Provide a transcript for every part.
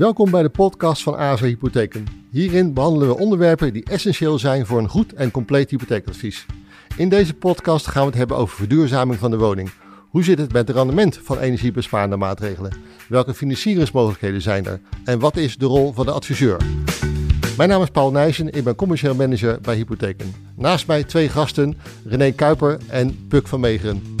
Welkom bij de podcast van ASA Hypotheken. Hierin behandelen we onderwerpen die essentieel zijn voor een goed en compleet hypotheekadvies. In deze podcast gaan we het hebben over verduurzaming van de woning. Hoe zit het met het rendement van energiebesparende maatregelen? Welke financieringsmogelijkheden zijn er? En wat is de rol van de adviseur? Mijn naam is Paul Nijssen, ik ben commercieel manager bij Hypotheken. Naast mij twee gasten, René Kuiper en Puk van Meegeren.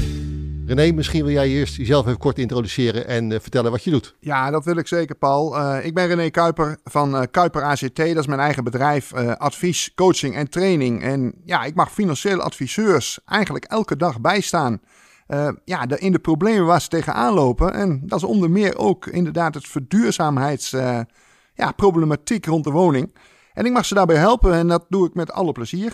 René, misschien wil jij eerst jezelf even kort introduceren en uh, vertellen wat je doet. Ja, dat wil ik zeker, Paul. Uh, ik ben René Kuiper van uh, Kuiper ACT. Dat is mijn eigen bedrijf, advies, coaching en training. En ja, ik mag financiële adviseurs eigenlijk elke dag bijstaan. ja, de, in de problemen waar ze tegenaan lopen. En dat is onder meer ook inderdaad het verduurzaamheidsproblematiek ja, rond de woning. En ik mag ze daarbij helpen en dat doe ik met alle plezier.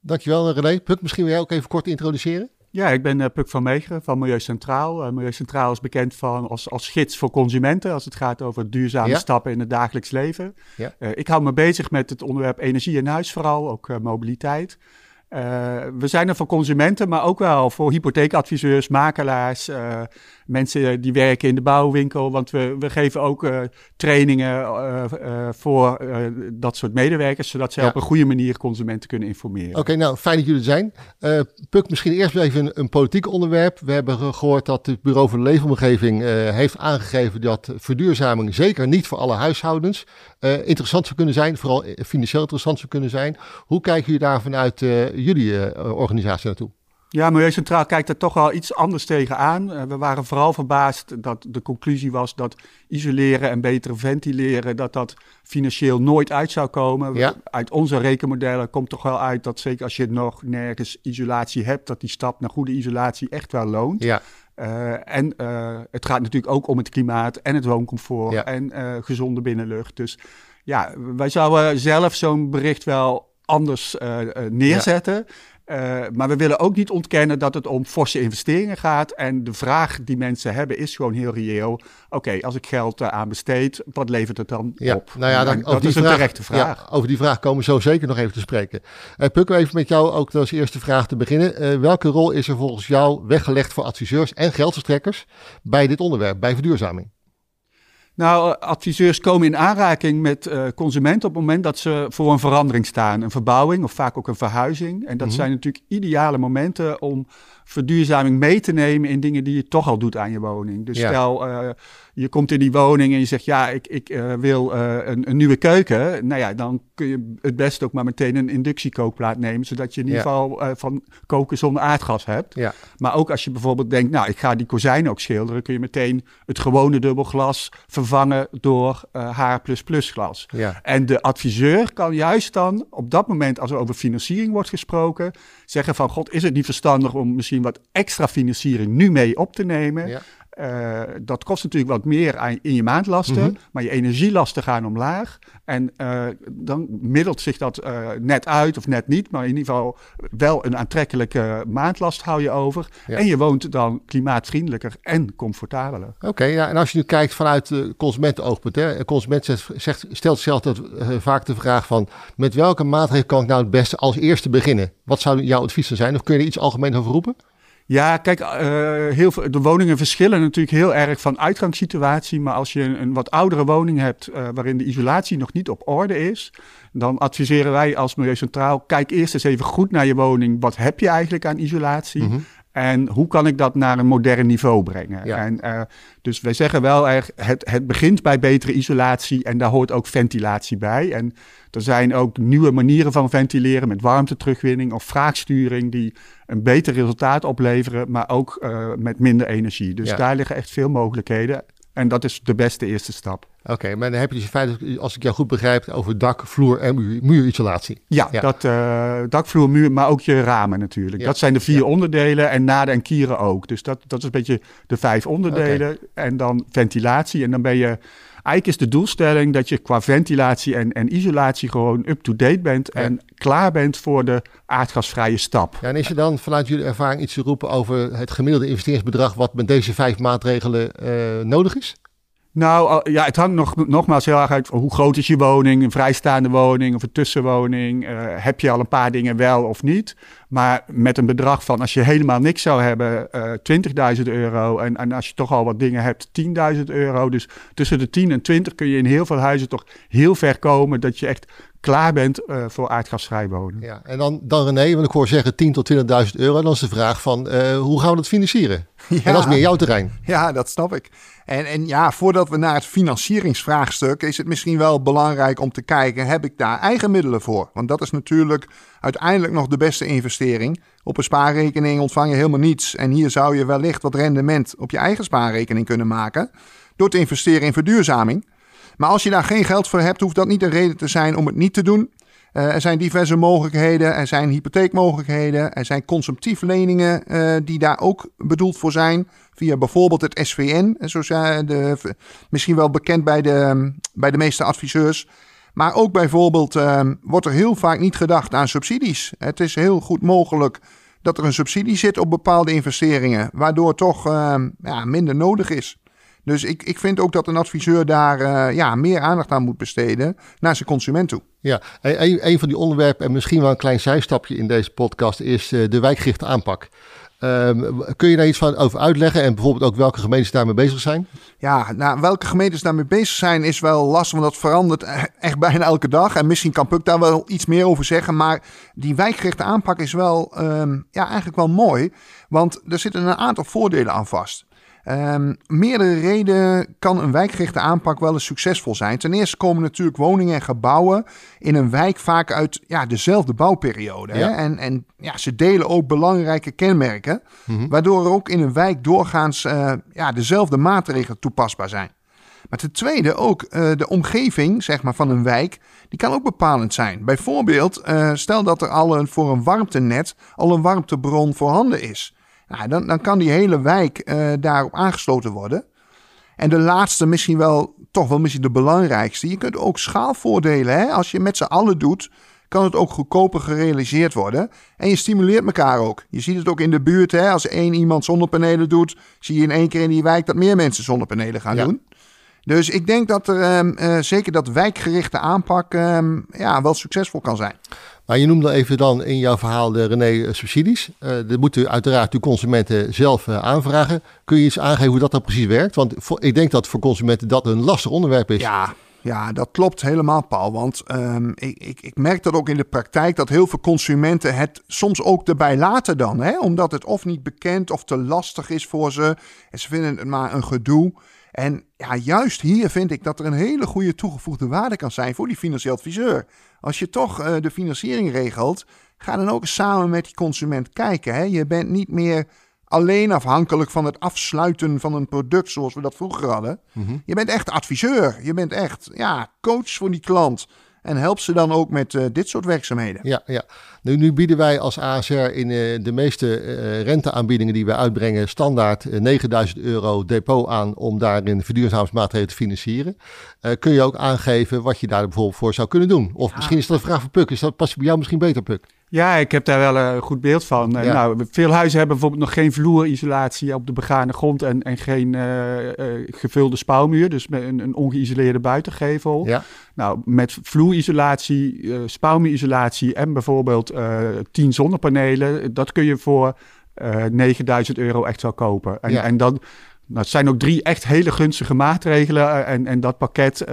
Dankjewel René. Puk, misschien wil jij ook even kort introduceren? Ja, ik ben uh, Puk van Meegeren van Milieu Centraal. Uh, Milieu Centraal is bekend van als, als gids voor consumenten als het gaat over duurzame stappen in het dagelijks leven. Ja. Uh, ik hou me bezig met het onderwerp energie in huis vooral, ook mobiliteit. We zijn er voor consumenten, maar ook wel voor hypotheekadviseurs, makelaars, mensen die werken in de bouwwinkel. Want we, we geven ook uh, trainingen voor dat soort medewerkers, zodat ze ja. op een goede manier consumenten kunnen informeren. Oké, okay, nou fijn dat jullie er zijn. Puk, misschien eerst even een, een, politiek onderwerp. We hebben gehoord dat het Bureau voor de Leefomgeving heeft aangegeven dat verduurzaming zeker niet voor alle huishoudens interessant zou kunnen zijn, vooral financieel interessant zou kunnen zijn. Hoe kijken jullie daar vanuit jullie organisatie naartoe? Ja, Milieu Centraal kijkt er toch wel iets anders tegenaan. Uh, we waren vooral verbaasd dat de conclusie was dat isoleren en beter ventileren, dat dat financieel nooit uit zou komen. Ja. Uit onze rekenmodellen komt toch wel uit dat zeker als je nog nergens isolatie hebt, dat die stap naar goede isolatie echt wel loont. Ja. Uh, en uh, het gaat natuurlijk ook om het klimaat en het wooncomfort ja. en gezonde binnenlucht. Dus ja, wij zouden zelf zo'n bericht wel anders neerzetten. Ja. Uh, maar we willen ook niet ontkennen dat het om forse investeringen gaat. En de vraag die mensen hebben is gewoon heel reëel. Oké, okay, als ik geld uh, aan besteed, wat levert het dan ja, op? Nou ja, dan, dat die is vraag, een terechte vraag. Ja, over die vraag komen we zo zeker nog even te spreken. Uh, Pukko, even met jou ook als eerste vraag te beginnen. welke rol is er volgens jou weggelegd voor adviseurs en geldverstrekkers bij dit onderwerp, bij verduurzaming? Nou, adviseurs komen in aanraking met uh, consumenten op het moment dat ze voor een verandering staan. Een verbouwing of vaak ook een verhuizing. En dat mm -hmm. zijn natuurlijk ideale momenten om verduurzaming mee te nemen in dingen die je toch al doet aan je woning. Dus ja. stel, uh, je komt in die woning en je zegt, ja, ik, ik uh, wil uh, een, een, nieuwe keuken. Nou ja, dan kun je het best ook maar meteen een inductiekookplaat nemen, zodat je in ieder ja. geval van koken zonder aardgas hebt. Ja. Maar ook als je bijvoorbeeld denkt, nou, ik ga die kozijnen ook schilderen, kun je meteen het gewone dubbelglas vervangen door H++ glas. En de adviseur kan juist dan op dat moment, als er over financiering wordt gesproken, zeggen van, god, is het niet verstandig om misschien wat extra financiering nu mee op te nemen. Ja. Uh, dat kost natuurlijk wat meer aan, in je maandlasten, mm -hmm. maar je energielasten gaan omlaag. En uh, dan middelt zich dat uh, net uit, of net niet, maar in ieder geval wel een aantrekkelijke maandlast hou je over. Ja. En je woont dan klimaatvriendelijker en comfortabeler. Oké, okay, ja, en als je nu kijkt vanuit de consumentenoogpunt, hè, een consument zegt, zegt, stelt dat, vaak de vraag van, met welke maatregel kan ik nou het beste als eerste beginnen? Wat zou jouw advies zijn? Of kun je er iets algemeen over roepen? Ja, kijk, uh, heel veel, de woningen verschillen natuurlijk heel erg van uitgangssituatie. Maar als je een, wat oudere woning hebt uh, waarin de isolatie nog niet op orde is, dan adviseren wij als Milieu Centraal, kijk eerst eens even goed naar je woning. Wat heb je eigenlijk aan isolatie? -hmm. En hoe kan ik dat naar een modern niveau brengen? Ja. En, uh, dus wij zeggen wel erg, het, het begint bij betere isolatie en daar hoort ook ventilatie bij. En er zijn ook nieuwe manieren van ventileren met warmteterugwinning of vraagsturing die een beter resultaat opleveren, maar ook uh, met minder energie. Dus ja. daar liggen echt veel mogelijkheden. En dat is de beste eerste stap. Oké, okay, maar dan heb je dus in feite, als ik jou goed begrijp, over dak, vloer en muur, muurisolatie. Ja, ja. Dat, uh, dak, vloer, muur, maar ook je ramen natuurlijk. Ja. Dat zijn de vier ja. onderdelen en naden en kieren ook. Dus dat, dat is een beetje de vijf onderdelen. Okay. En dan ventilatie. En dan ben je... Eigenlijk is de doelstelling dat je qua ventilatie en, en isolatie gewoon up-to-date bent en klaar bent voor de aardgasvrije stap. Ja, en is er dan vanuit jullie ervaring iets te roepen over het gemiddelde investeringsbedrag wat met deze vijf maatregelen uh, nodig is? Nou, ja, het hangt nog, nogmaals heel erg uit hoe groot is je woning, een vrijstaande woning of een tussenwoning. Uh, heb je al een paar dingen wel of niet? Maar met een bedrag van, als je helemaal niks zou hebben, uh, 20.000 euro. En, en als je toch al wat dingen hebt, 10.000 euro. Dus tussen de 10 en 20 kun je in heel veel huizen toch heel ver komen dat je echt klaar bent uh, voor aardgasvrij wonen. Ja, en dan, dan René, want ik hoor zeggen 10 tot 20.000 euro. Dan is de vraag van, uh, hoe gaan we dat financieren? Ja. En dat is meer jouw terrein. Ja, dat snap ik. En, en ja, voordat we naar het financieringsvraagstuk, is het misschien wel belangrijk om te kijken, heb ik daar eigen middelen voor? Want dat is natuurlijk uiteindelijk nog de beste investering. Op een spaarrekening ontvang je helemaal niets. En hier zou je wellicht wat rendement op je eigen spaarrekening kunnen maken. Door te investeren in verduurzaming. Maar als je daar geen geld voor hebt, hoeft dat niet een reden te zijn om het niet te doen. Uh, er zijn diverse mogelijkheden. Er zijn hypotheekmogelijkheden. Er zijn consumptief leningen uh, die daar ook bedoeld voor zijn. Via bijvoorbeeld het SVN. Zo de, misschien wel bekend bij de, bij de meeste adviseurs. Maar ook bijvoorbeeld uh, wordt er heel vaak niet gedacht aan subsidies. Het is heel goed mogelijk dat er een subsidie zit op bepaalde investeringen. Waardoor toch ja, minder nodig is. Dus ik, ik vind ook dat een adviseur daar uh, ja, meer aandacht aan moet besteden naar zijn consument toe. Ja, een, een van die onderwerpen en misschien wel een klein zijstapje in deze podcast is uh, de wijkgerichte aanpak. Um, kun je daar iets van over uitleggen en bijvoorbeeld ook welke gemeentes daarmee bezig zijn? Ja, nou, welke gemeentes daarmee bezig zijn is wel lastig, want dat verandert e-, echt bijna elke dag. En misschien kan Puk daar wel iets meer over zeggen, maar die wijkgerichte aanpak is wel um, ja, eigenlijk wel mooi, want er zitten een aantal voordelen aan vast. Um, meerdere redenen kan een wijkgerichte aanpak wel eens succesvol zijn. Ten eerste komen natuurlijk woningen en gebouwen in een wijk vaak uit ja, dezelfde bouwperiode. Ja. Hè? En, en ja, ze delen ook belangrijke kenmerken, mm-hmm. waardoor er ook in een wijk doorgaans uh, ja, dezelfde maatregelen toepasbaar zijn. Maar ten tweede ook uh, de omgeving zeg maar, van een wijk, die kan ook bepalend zijn. Bijvoorbeeld, uh, stel dat er al een, voor een warmtenet al een warmtebron voorhanden is. Nou, dan, dan kan die hele wijk uh, daarop aangesloten worden. En de laatste, misschien wel toch wel misschien de belangrijkste. Je kunt ook schaalvoordelen. Hè? Als je met z'n allen doet, kan het ook goedkoper gerealiseerd worden. En je stimuleert elkaar ook. Je ziet het ook in de buurt. Hè? Als één iemand zonnepanelen doet, zie je in één keer in die wijk dat meer mensen zonnepanelen gaan ja. doen. Dus ik denk dat er um, uh, zeker dat wijkgerichte aanpak um, ja, wel succesvol kan zijn. Maar je noemde even dan in jouw verhaal de René subsidies. Uh, dat moeten uiteraard de consumenten zelf uh, aanvragen. Kun je iets aangeven hoe dat dan precies werkt? Want voor, ik denk dat voor consumenten dat een lastig onderwerp is. Ja, ja, dat klopt helemaal, Paul. Want um, ik, ik, ik, merk dat ook in de praktijk dat heel veel consumenten het soms ook erbij laten dan. Hè? Omdat het of niet bekend of te lastig is voor ze. En ze vinden het maar een gedoe. En ja, juist hier vind ik dat er een hele goede toegevoegde waarde kan zijn voor die financieel adviseur. Als je toch uh, de financiering regelt, ga dan ook samen met die consument kijken. Hè? Je bent niet meer alleen afhankelijk van het afsluiten van een product zoals we dat vroeger hadden. Mm-hmm. Je bent echt adviseur. Je bent echt ja, coach voor die klant. En help ze dan ook met uh, dit soort werkzaamheden. Ja, ja. Nu, nu bieden wij als ASR in uh, de meeste uh, renteaanbiedingen die wij uitbrengen standaard 9000 euro depot aan om daarin verduurzamingsmaatregelen te financieren. kun je ook aangeven wat je daar bijvoorbeeld voor zou kunnen doen? Of ja. misschien is dat een vraag voor Puk. Is dat past bij jou misschien beter, Puk? Ja, ik heb daar wel een goed beeld van. Ja. Nou, veel huizen hebben bijvoorbeeld nog geen vloerisolatie op de begane grond en, en geen uh, uh, gevulde spouwmuur, dus met een, een ongeïsoleerde buitengevel. Ja. Nou, met vloerisolatie, uh, spouwmuurisolatie en bijvoorbeeld 10 zonnepanelen, dat kun je voor 9000 euro echt wel kopen. En, ja. en dan nou, het zijn ook drie echt hele gunstige maatregelen. En, en dat pakket,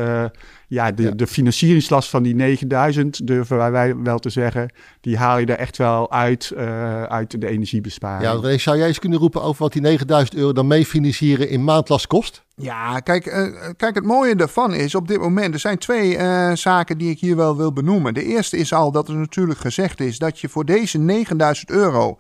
ja, de, ja. de financieringslast van die 9000, durven wij wel te zeggen, die haal je er echt wel uit, uh, uit de energiebesparing. Ja, zou jij eens kunnen roepen over wat die 9000 euro dan mee financieren in maandlast kost? Ja, kijk, uh, kijk, het mooie daarvan is op dit moment, er zijn twee uh, zaken die ik hier wel wil benoemen. De eerste is al dat er natuurlijk gezegd is dat je voor deze 9000 euro,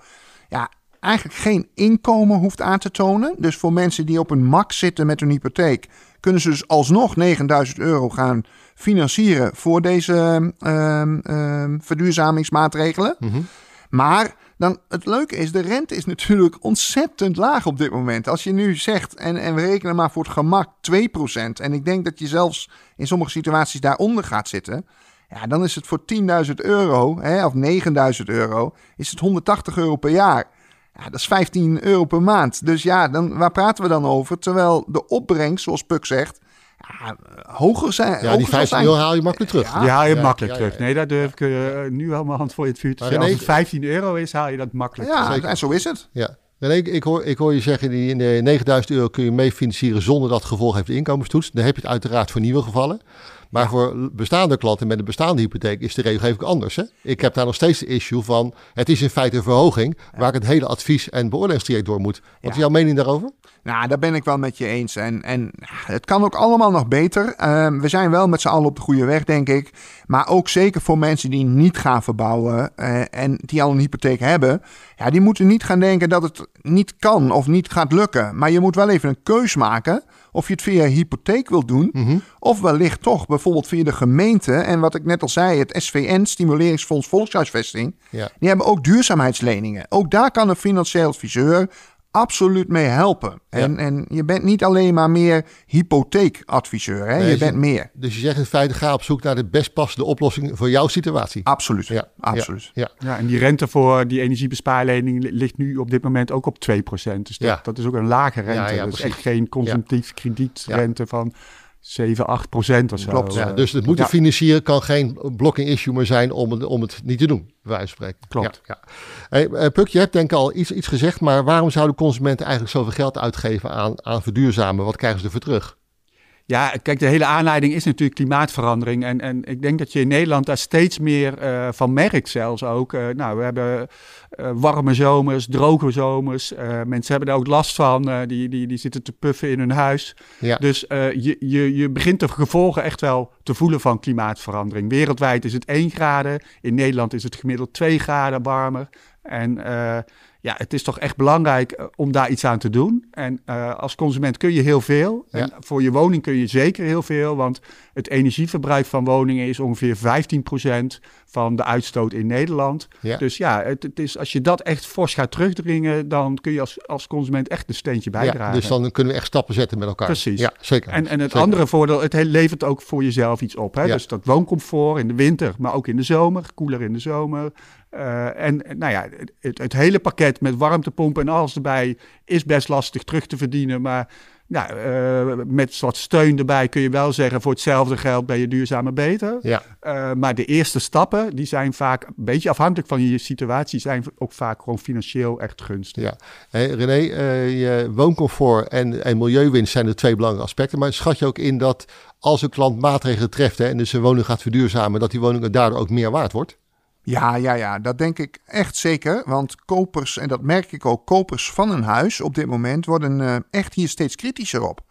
ja, eigenlijk geen inkomen hoeft aan te tonen. Dus voor mensen die op een max zitten met hun hypotheek, kunnen ze dus alsnog 9000 euro gaan financieren voor deze uh, uh, verduurzamingsmaatregelen. Mm-hmm. Maar dan het leuke is, de rente is natuurlijk ontzettend laag op dit moment. Als je nu zegt, en, en we rekenen maar voor het gemak 2%, en ik denk dat je zelfs in sommige situaties daaronder gaat zitten. Ja, dan is het voor 10.000 euro, hè, of 9.000 euro, is het 180 euro per jaar. Ja, dat is 15 euro per maand. Dus ja, dan, waar praten we dan over? Terwijl de opbrengst, zoals Puk zegt, ja, hoger zijn. Ja, hoger die zal 15 zijn. euro haal je makkelijk terug. Ja. Die haal je ja, makkelijk ja, terug. Nee, daar durf ik eh, nu wel mijn hand voor in het vuur te Maar zetten. Als het 15 euro is, haal je dat makkelijk terug. Ja, en zo is het. Ja. Ik, ik, hoor, ik hoor je zeggen, die in de 9000 euro kun je mee financieren zonder dat het gevolg heeft de inkomenstoets. Dan heb je het uiteraard voor nieuwe gevallen. Maar voor bestaande klanten met een bestaande hypotheek is de regelgeving anders. Hè? Ik heb daar nog steeds de issue van, het is in feite een verhoging waar ik het hele advies- en beoordelingstraject door moet. Wat is jouw mening daarover? Nou, daar ben ik wel met je eens. En, en het kan ook allemaal nog beter. Ehm, we zijn wel met z'n allen op de goede weg, denk ik. Maar ook zeker voor mensen die niet gaan verbouwen eh, en die al een hypotheek hebben. Ja, die moeten niet gaan denken dat het niet kan of niet gaat lukken. Maar je moet wel even een keus maken of je het via hypotheek wilt doen. Mhm. Of wellicht toch bijvoorbeeld via de gemeente. En wat ik net al zei, het SVN, Stimuleringsfonds Volkshuisvesting. Ja. Die hebben ook duurzaamheidsleningen. Ook daar kan een financieel adviseur absoluut mee helpen. En, en je bent niet alleen maar meer hypotheekadviseur. Hè? Nee, je je- bent meer. Dus je zegt in feite, ga op zoek naar de best passende oplossing voor jouw situatie. Absoluut. Ja, absoluut. Ja, Ja, en die rente voor die energiebespaarlening li- ligt nu op dit moment ook op 2%. Dus dat, Ja. dat is ook een lage rente. Ja, ja, dat is precies. echt geen consumptief kredietrente van 7, 8% of zo. Klopt, ja. Dus het moeten ja. financieren kan geen blocking issue meer zijn om het, om het niet te doen, bij wijze van spreken. Klopt. Ja, ja. Hey, eh, Puk, je hebt denk ik al iets, iets gezegd, maar waarom zouden consumenten eigenlijk zoveel geld uitgeven aan, aan verduurzamen? Wat krijgen ze ervoor terug? Ja, kijk, de hele aanleiding is natuurlijk klimaatverandering. En, en ik denk dat je in Nederland daar steeds meer eh, van merkt zelfs ook. Eh, nou, we hebben eh, warme zomers, droge zomers. Mensen hebben daar ook last van. die, die, die zitten te puffen in hun huis. Ja. Dus je, je, je begint de gevolgen echt wel te voelen van klimaatverandering. Wereldwijd is het 1 graden. In Nederland is het gemiddeld 2 graden warmer. En ja, het is toch echt belangrijk eh, om daar iets aan te doen. En eh, als consument kun je heel veel. Ja. En voor je woning kun je zeker heel veel. Want het energieverbruik van woningen is ongeveer 15% van de uitstoot in Nederland. Ja. Dus ja, het, het is, als je dat echt fors gaat terugdringen, dan kun je als, als consument echt een steentje bijdragen. Ja, dus dan kunnen we echt stappen zetten met elkaar. Precies. Ja, zeker. En, en het Zeker. andere voordeel, het he- levert ook voor jezelf iets op. Hè? Dus dat wooncomfort in de winter, maar ook in de zomer, koeler in de zomer. Eh, en en, nou ja, het, het hele pakket met warmtepompen en alles erbij is best lastig terug te verdienen. Maar nou, eh, met wat steun erbij kun je wel zeggen, voor hetzelfde geld ben je duurzamer beter. Ja, Eh, maar de eerste stappen, die zijn vaak een beetje afhankelijk van je situatie, zijn ook vaak gewoon financieel echt gunstig. ja. Hey, René, eh, je wooncomfort en, en milieuwinst zijn de twee belangrijke aspecten. Maar schat je ook in dat als een klant maatregelen treft hè, en dus zijn woning gaat verduurzamen, dat die woning daardoor ook meer waard wordt? Ja, ja, ja, dat denk ik echt zeker. Want kopers, en dat merk ik ook, kopers van een huis op dit moment worden eh, echt hier steeds kritischer op.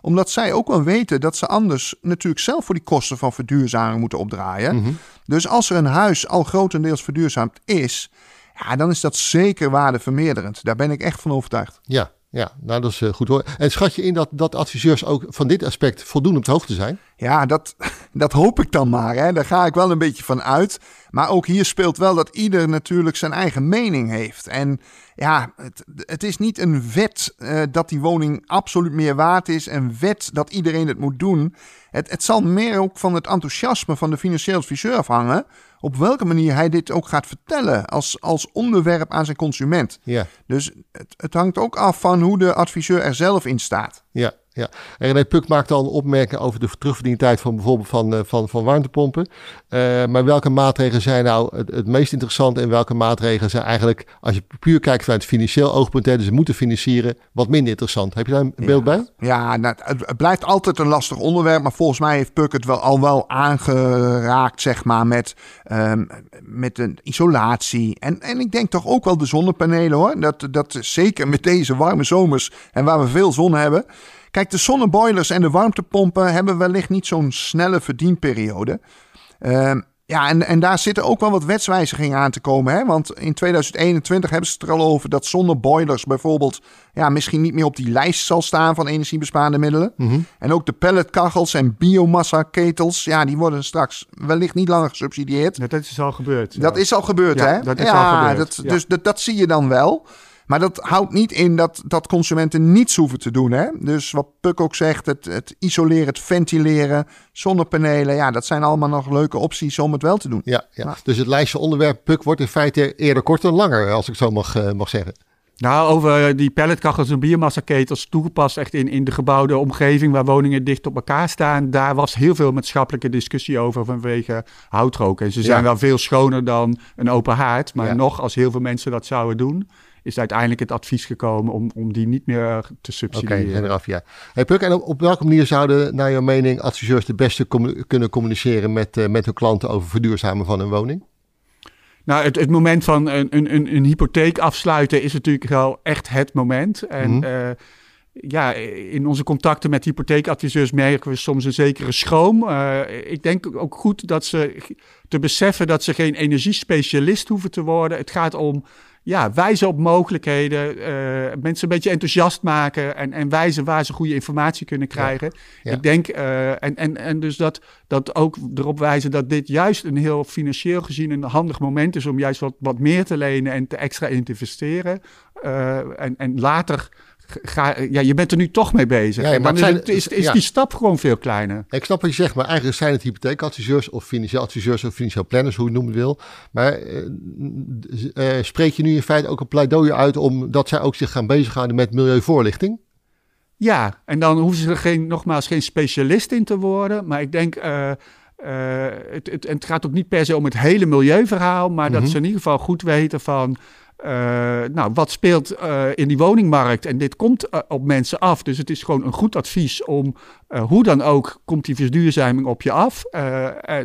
Omdat zij ook wel weten dat ze anders natuurlijk zelf voor die kosten van verduurzaming moeten opdraaien. Mhm. Dus als er een huis al grotendeels verduurzaamd is, ja, dan is dat zeker waardevermeerderend. Daar ben ik echt van overtuigd. Ja, ja, nou dat is eh, goed hoor. En schat je in dat, dat adviseurs ook van dit aspect voldoende op de hoogte zijn? Ja, dat, dat hoop ik dan maar. Hè. Daar ga ik wel een beetje van uit. Maar ook hier speelt wel dat ieder natuurlijk zijn eigen mening heeft. En ja, het, het is niet een wet eh, dat die woning absoluut meer waard is. Een wet dat iedereen het moet doen. Het, het zal meer ook van het enthousiasme van de financieel adviseur afhangen. Op welke manier hij dit ook gaat vertellen als, als onderwerp aan zijn consument. Ja, Dus het, het hangt ook af van hoe de adviseur er zelf in staat. ja, ja. En René Puk maakte al een opmerking over de terugverdientijd van bijvoorbeeld van, eh, van, van warmtepompen. Eh, maar welke maatregelen zijn nou het, het meest interessant en welke maatregelen zijn eigenlijk, als je puur kijkt vanuit het financieel oogpunt, hè, dus ze moeten financieren, wat minder interessant? Heb je daar een beeld bij? Ja, nou, het, blijft altijd een lastig onderwerp. Maar volgens mij heeft Puk het wel al wel aangeraakt, zeg maar, met, ehm, met een isolatie. En, en ik denk toch ook wel de zonnepanelen hoor. Dat, dat zeker met deze warme zomers en waar we veel zon hebben. Kijk, de zonneboilers en de warmtepompen hebben wellicht niet zo'n snelle verdienperiode. Ehm, ja, en, en daar zitten ook wel wat wetswijzigingen aan te komen. Hè? Want in 2021 hebben ze het er al over dat zonneboilers bijvoorbeeld... Ja, misschien niet meer op die lijst zal staan van energiebesparende middelen. Mhm. En ook de pelletkachels en biomassa-ketels... ja, die worden straks wellicht niet langer gesubsidieerd. Ja, dat is al gebeurd. ja. Dat is al gebeurd, Ja, hè? dat is ja, al gebeurd, Dat. Dus dat, dat zie je dan wel. Maar dat houdt niet in dat, dat consumenten niets hoeven te doen. Hè? Dus wat Puk ook zegt, het, het isoleren, het ventileren, zonnepanelen. Ja, dat zijn allemaal nog leuke opties om het wel te doen. Ja, ja. Maar- dus het lijstje onderwerp Puk wordt in feite eerder korter dan langer, als ik zo mag, eh, mag zeggen. Nou, over die pelletkachels en biomassaketels toegepast echt in, in de gebouwde omgeving waar woningen dicht op elkaar staan. Daar was heel veel maatschappelijke discussie over vanwege houtrook. En ze zijn wel veel schoner dan een open haard. Maar nog, als heel veel mensen dat zouden doen, is uiteindelijk het advies gekomen om, om die niet meer te subsidiëren. Oké, okay, eraf, ja. Hey Puk, en op, welke manier zouden, naar jouw mening, adviseurs de beste kunnen communiceren met, uh, met hun klanten over verduurzamen van hun woning? Nou, het, het moment van een, een, een hypotheek afsluiten is natuurlijk wel echt het moment. En mm -hmm. uh, ja, in onze contacten met hypotheekadviseurs merken we soms een zekere schroom. Uh, ik denk ook goed dat ze te beseffen dat ze geen energiespecialist hoeven te worden. Het gaat om ja, wijzen op mogelijkheden, uh, mensen een beetje enthousiast maken en, en wijzen waar ze goede informatie kunnen krijgen. Ja, ja. Ik denk, uh, en, en, en dus dat, dat ook erop wijzen dat dit juist een heel financieel gezien een handig moment is om juist wat, wat meer te lenen en te extra in te investeren. Uh, en, en later ga, ja, je bent er nu toch mee bezig. Ja, maar dan is, is, is ja. die stap gewoon veel kleiner. Ik snap wat je zegt, maar eigenlijk zijn het hypotheekadviseurs of financieel adviseurs of financieel planners, hoe je het noemen wil. Maar uh, uh, spreek je nu in feite ook een pleidooi uit omdat zij ook zich gaan bezighouden met milieuvoorlichting? Ja, en dan hoeven ze er geen, nogmaals geen specialist in te worden. Maar ik denk, uh, het, het, het, gaat ook niet per se om het hele milieuverhaal, maar mm -hmm. dat ze in ieder geval goed weten van uh, nou, wat speelt uh, in die woningmarkt? En dit komt uh, op mensen af. Dus het is gewoon een goed advies om, hoe dan ook, komt die verduurzaming op je af.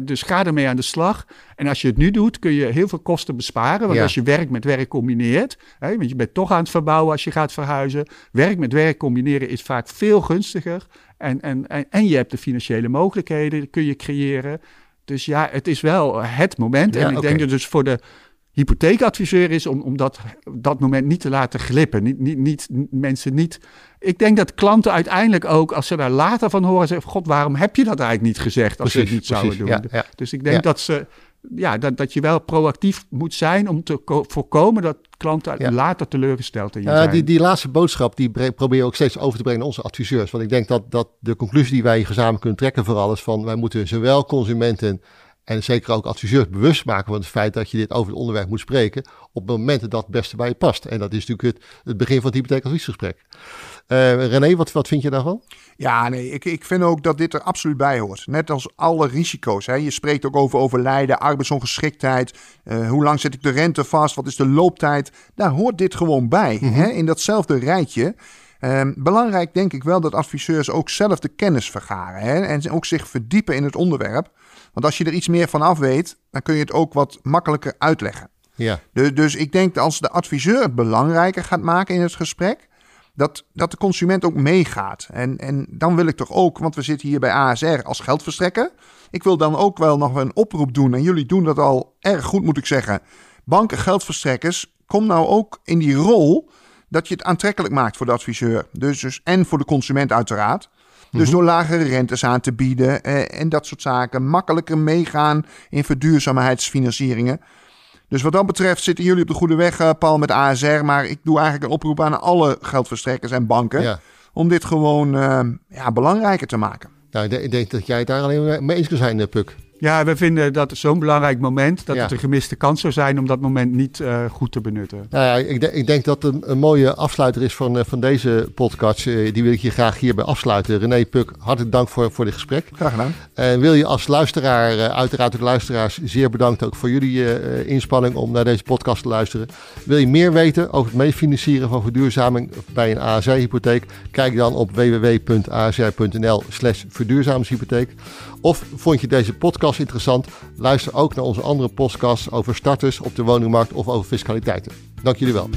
dus ga ermee aan de slag. En als je het nu doet, kun je heel veel kosten besparen. Want ja. als je werk met werk combineert, hè, want je bent toch aan het verbouwen als je gaat verhuizen. Werk met werk combineren is vaak veel gunstiger. En, en, en, en je hebt de financiële mogelijkheden, kun je creëren. Dus ja, het is wel het moment. Ja, en ik okay. denk dat dus voor de hypotheekadviseur is om, om dat, dat moment niet te laten glippen. Niet, niet, niet, mensen niet. Ik denk dat klanten uiteindelijk ook, als ze daar later van horen, zeggen: God, waarom heb je dat eigenlijk niet gezegd als precies, ze het niet zouden doen? Ja, ja. Dus ik denk ja. dat ze. Ja, dat, dat je wel proactief moet zijn om te voorkomen dat klanten later teleurgesteld in je zijn. Die, die laatste boodschap die probeer je ook steeds over te brengen onze adviseurs. Want ik denk dat, dat de conclusie die wij gezamenlijk kunnen trekken vooral is van wij moeten zowel consumenten en zeker ook adviseurs bewust maken van het feit dat je dit over het onderwerp moet spreken op momenten dat het beste bij je past. En dat is natuurlijk het, het begin van het hypotheekadviesgesprek. Uh, René, wat, wat vind je daarvan? Ja, nee, ik, ik vind ook dat dit er absoluut bij hoort. Net als alle risico's. Hè. Je spreekt ook over overlijden, arbeidsongeschiktheid. Uh, hoe lang zet ik de rente vast? Wat is de looptijd? Daar hoort dit gewoon bij. Mm -hmm. hè, in datzelfde rijtje. Um, belangrijk denk ik wel dat adviseurs ook zelf de kennis vergaren. Hè, en ook zich verdiepen in het onderwerp. Want als je er iets meer van af weet, dan kun je het ook wat makkelijker uitleggen. Ja. Dus, dus ik denk dat als de adviseur het belangrijker gaat maken in het gesprek, dat, dat de consument ook meegaat. En, en dan wil ik toch ook, want we zitten hier bij ASR als geldverstrekker. Ik wil dan ook wel nog een oproep doen. En jullie doen dat al erg goed, moet ik zeggen. Banken, geldverstrekkers, kom nou ook in die rol dat je het aantrekkelijk maakt voor de adviseur. Dus, dus, en voor de consument uiteraard. Dus door lagere rentes aan te bieden eh, en dat soort zaken. Makkelijker meegaan in verduurzaamheidsfinancieringen. Dus wat dat betreft zitten jullie op de goede weg, uh, Paul, met ASR. Maar ik doe eigenlijk een oproep aan alle geldverstrekkers en banken. Ja. Om dit gewoon uh, ja, belangrijker te maken. Nou, ik denk dat jij het daar alleen mee eens kan zijn, Puk. Ja, we vinden dat zo'n belangrijk moment dat ja. het een gemiste kans zou zijn om dat moment niet uh, goed te benutten. Nou ja, ik, ik denk dat een, een, mooie afsluiter is van, uh, van deze podcast. Uh, die wil ik je graag hierbij afsluiten. René Puk, hartelijk dank voor, voor dit gesprek. Graag gedaan. En wil je als luisteraar, uiteraard de luisteraars, zeer bedankt ook voor jullie inspanning om naar deze podcast te luisteren. Wil je meer weten over het meefinancieren van verduurzaming bij een ASR-hypotheek? Kijk dan op www.asr.nl slash verduurzamingshypotheek. Of vond je deze podcast interessant? Luister ook naar onze andere podcasts over starters op de woningmarkt of over fiscaliteiten. Dank jullie wel.